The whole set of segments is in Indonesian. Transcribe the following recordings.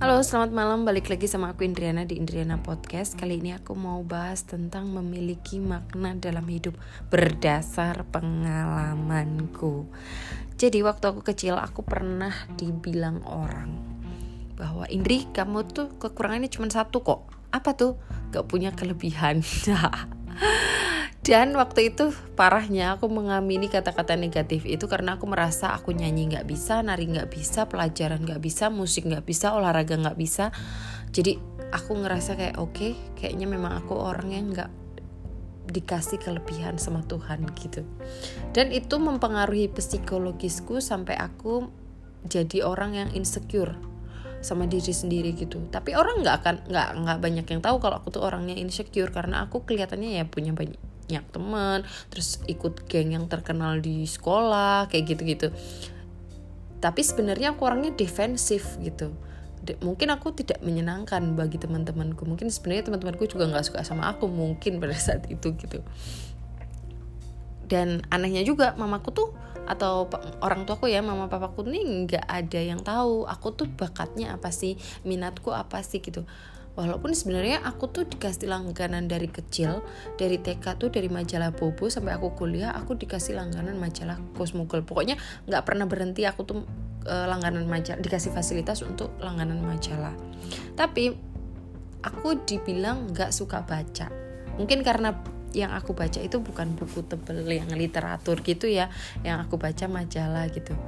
Halo, selamat malam. Balik lagi sama aku Indriana di Indriana Podcast. Kali ini aku mau bahas tentang memiliki makna dalam hidup berdasar pengalamanku. Jadi waktu aku kecil aku pernah dibilang orang bahwa Indri kamu tuh kekurangannya cuma satu kok. Apa tuh? Gak punya kelebihan. Dan waktu itu parahnya aku mengamini kata-kata negatif itu karena aku merasa aku nyanyi nggak bisa, nari nggak bisa, pelajaran nggak bisa, musik nggak bisa, olahraga nggak bisa. Jadi aku ngerasa kayak oke, okay, kayaknya memang aku orang yang nggak dikasih kelebihan sama Tuhan gitu. Dan itu mempengaruhi psikologisku sampai aku jadi orang yang insecure sama diri sendiri gitu tapi orang nggak akan nggak nggak banyak yang tahu kalau aku tuh orangnya insecure karena aku kelihatannya ya punya banyak banyak teman terus ikut geng yang terkenal di sekolah kayak gitu-gitu. Tapi sebenarnya aku orangnya defensif gitu. De mungkin aku tidak menyenangkan bagi teman-temanku. Mungkin sebenarnya teman-temanku juga nggak suka sama aku mungkin pada saat itu gitu. Dan anehnya juga mamaku tuh atau orang tuaku ya mama papaku nih nggak ada yang tahu aku tuh bakatnya apa sih minatku apa sih gitu walaupun sebenarnya aku tuh dikasih langganan dari kecil dari TK tuh dari majalah Bobo sampai aku kuliah aku dikasih langganan majalah Cosmogirl pokoknya nggak pernah berhenti aku tuh uh, langganan majalah dikasih fasilitas untuk langganan majalah. Tapi aku dibilang nggak suka baca. Mungkin karena yang aku baca itu bukan buku tebel yang literatur gitu ya yang aku baca majalah gitu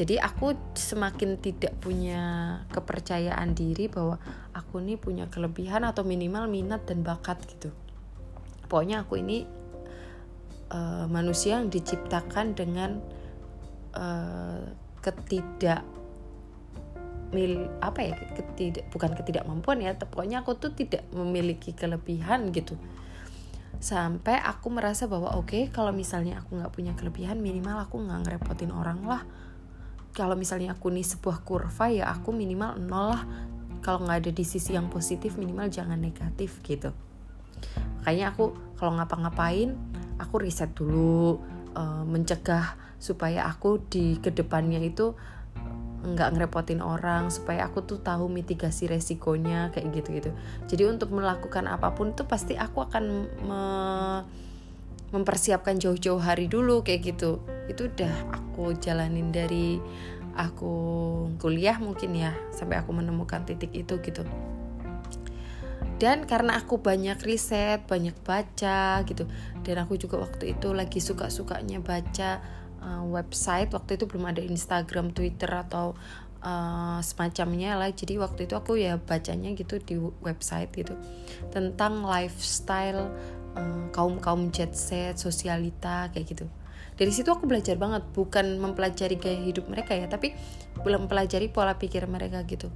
jadi aku semakin tidak punya kepercayaan diri bahwa aku ini punya kelebihan atau minimal minat dan bakat gitu. Pokoknya aku ini uh, manusia yang diciptakan dengan uh, ketidak mil apa ya ketidak bukan ketidakmampuan ya pokoknya aku tuh tidak memiliki kelebihan gitu. Sampai aku merasa bahwa oke okay, kalau misalnya aku nggak punya kelebihan minimal aku nggak ngerepotin orang lah kalau misalnya aku nih sebuah kurva ya aku minimal nol lah. Kalau nggak ada di sisi yang positif minimal jangan negatif gitu. Makanya aku kalau ngapa-ngapain aku riset dulu uh, mencegah supaya aku di ke depannya itu nggak ngerepotin orang supaya aku tuh tahu mitigasi resikonya kayak gitu gitu jadi untuk melakukan apa pun tuh pasti aku akan me mempersiapkan jauh-jauh hari dulu kayak gitu. Itu udah aku jalanin dari aku kuliah mungkin ya sampai aku menemukan titik itu gitu. Dan karena aku banyak riset banyak baca gitu dan aku juga waktu itu lagi suka-sukanya baca uh, website waktu itu belum ada Instagram Twitter atau uh, semacamnya lah. Jadi waktu itu aku ya bacanya gitu di website gitu tentang lifestyle um, kaum kaum jet set sosialita kayak gitu. Dari situ aku belajar banget bukan mempelajari gaya hidup mereka ya tapi belum mempelajari pola pikir mereka gitu.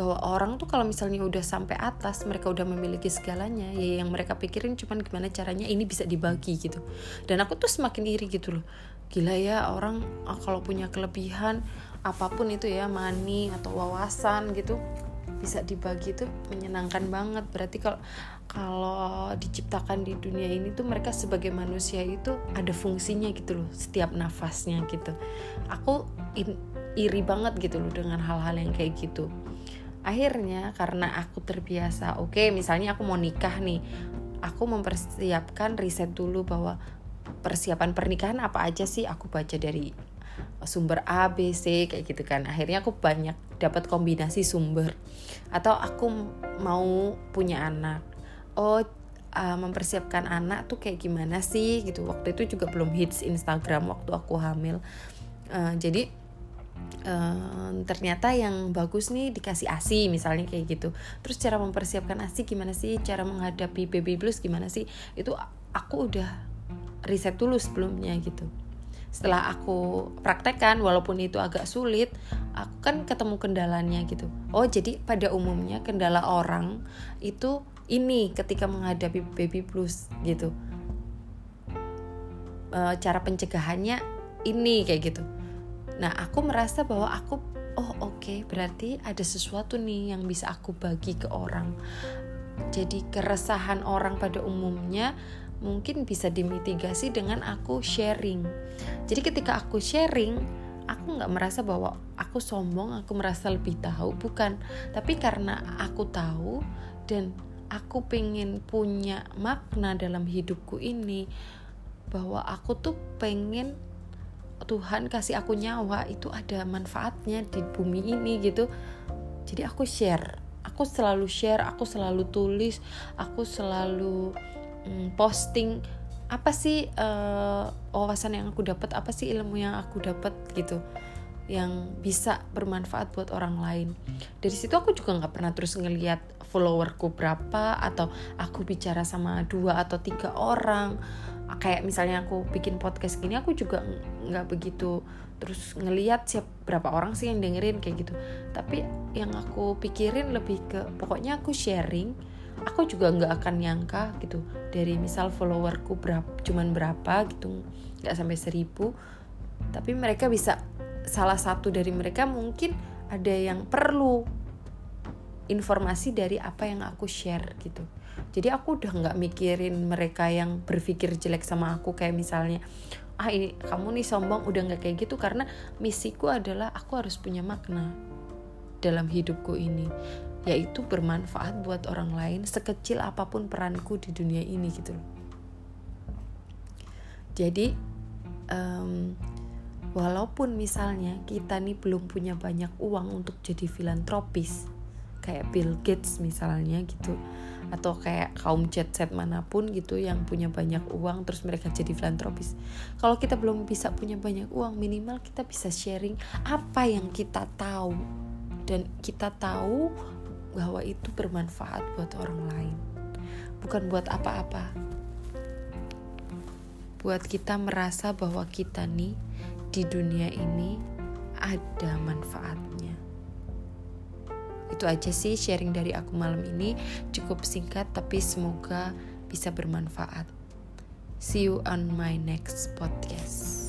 Bahwa orang tuh kalau misalnya udah sampai atas mereka udah memiliki segalanya ya yang mereka pikirin cuman gimana caranya ini bisa dibagi gitu. Dan aku tuh semakin iri gitu loh. Gila ya orang ah, kalau punya kelebihan apa pun itu ya money atau wawasan gitu bisa dibagi itu menyenangkan banget. Berarti kalau kalau diciptakan di dunia ini tuh mereka sebagai manusia itu ada fungsinya gitu loh setiap nafasnya gitu aku iri banget gitu loh dengan hal-hal yang kayak gitu akhirnya karena aku terbiasa oke okay, misalnya aku mau nikah nih aku mempersiapkan riset dulu bahwa persiapan pernikahan apa aja sih aku baca dari sumber A, B, C kayak gitu kan. Akhirnya aku banyak dapat kombinasi sumber. Atau aku mau punya anak. Oh, uh, mempersiapkan anak tuh kayak gimana sih gitu. Waktu itu juga belum hits Instagram waktu aku hamil. Uh, jadi Uh, ternyata yang bagus nih dikasih ASI misalnya kayak gitu. Terus cara mempersiapkan ASI gimana sih? Cara menghadapi baby blues gimana sih? Itu aku udah riset dulu sebelumnya gitu. Setelah aku praktekkan walaupun itu agak sulit aku kan ketemu kendalanya gitu. Oh jadi pada umumnya kendala orang itu ini ketika menghadapi baby blues gitu. E, cara pencegahannya ini kayak gitu. Nah aku merasa bahwa aku oh oke okay, berarti ada sesuatu nih yang bisa aku bagi ke orang. Jadi keresahan orang pada umumnya mungkin bisa dimitigasi dengan aku sharing. Jadi ketika aku sharing, aku nggak merasa bahwa aku sombong aku merasa lebih tahu bukan. Tapi karena aku tahu dan aku pengen punya makna dalam hidupku ini bahwa aku tuh pengen Tuhan kasih aku nyawa itu ada manfaatnya di bumi ini gitu. Jadi aku share. Aku selalu share aku selalu tulis aku selalu mm, posting apa sih uh, wawasan yang aku dapat apa sih ilmu yang aku dapat gitu yang bisa bermanfaat buat orang lain. Dari situ aku juga nggak pernah terus ngeliat followerku berapa atau aku bicara sama dua atau tiga orang. Kayak misalnya aku bikin podcast gini aku juga nggak begitu terus ngeliat siap berapa orang sih yang dengerin kayak gitu. Tapi yang aku pikirin lebih ke pokoknya aku sharing aku juga nggak akan nyangka gitu. Dari misal followerku berapa cuman berapa gitu nggak sampai seribu tapi mereka bisa salah satu dari mereka mungkin ada yang perlu informasi dari apa yang aku share gitu. Jadi aku udah nggak mikirin mereka yang berpikir jelek sama aku kayak misalnya ah ini kamu nih sombong udah nggak kayak gitu karena misiku adalah aku harus punya makna dalam hidupku ini yaitu bermanfaat buat orang lain sekecil apa pun peranku di dunia ini gitu loh. Jadi um, walaupun misalnya kita nih belum punya banyak uang untuk jadi filantropis kayak Bill Gates misalnya gitu atau kayak kaum jet set mana pun gitu yang punya banyak uang terus mereka jadi filantropis. Kalau kita belum bisa punya banyak uang minimal kita bisa sharing apa yang kita tahu. Dan kita tahu bahwa itu bermanfaat buat orang lain. Bukan buat apa-apa. Buat kita merasa bahwa kita nih di dunia ini ada manfaatnya. Itu aja sih sharing dari aku malam ini. Cukup singkat tapi semoga bisa bermanfaat. See you on my next podcast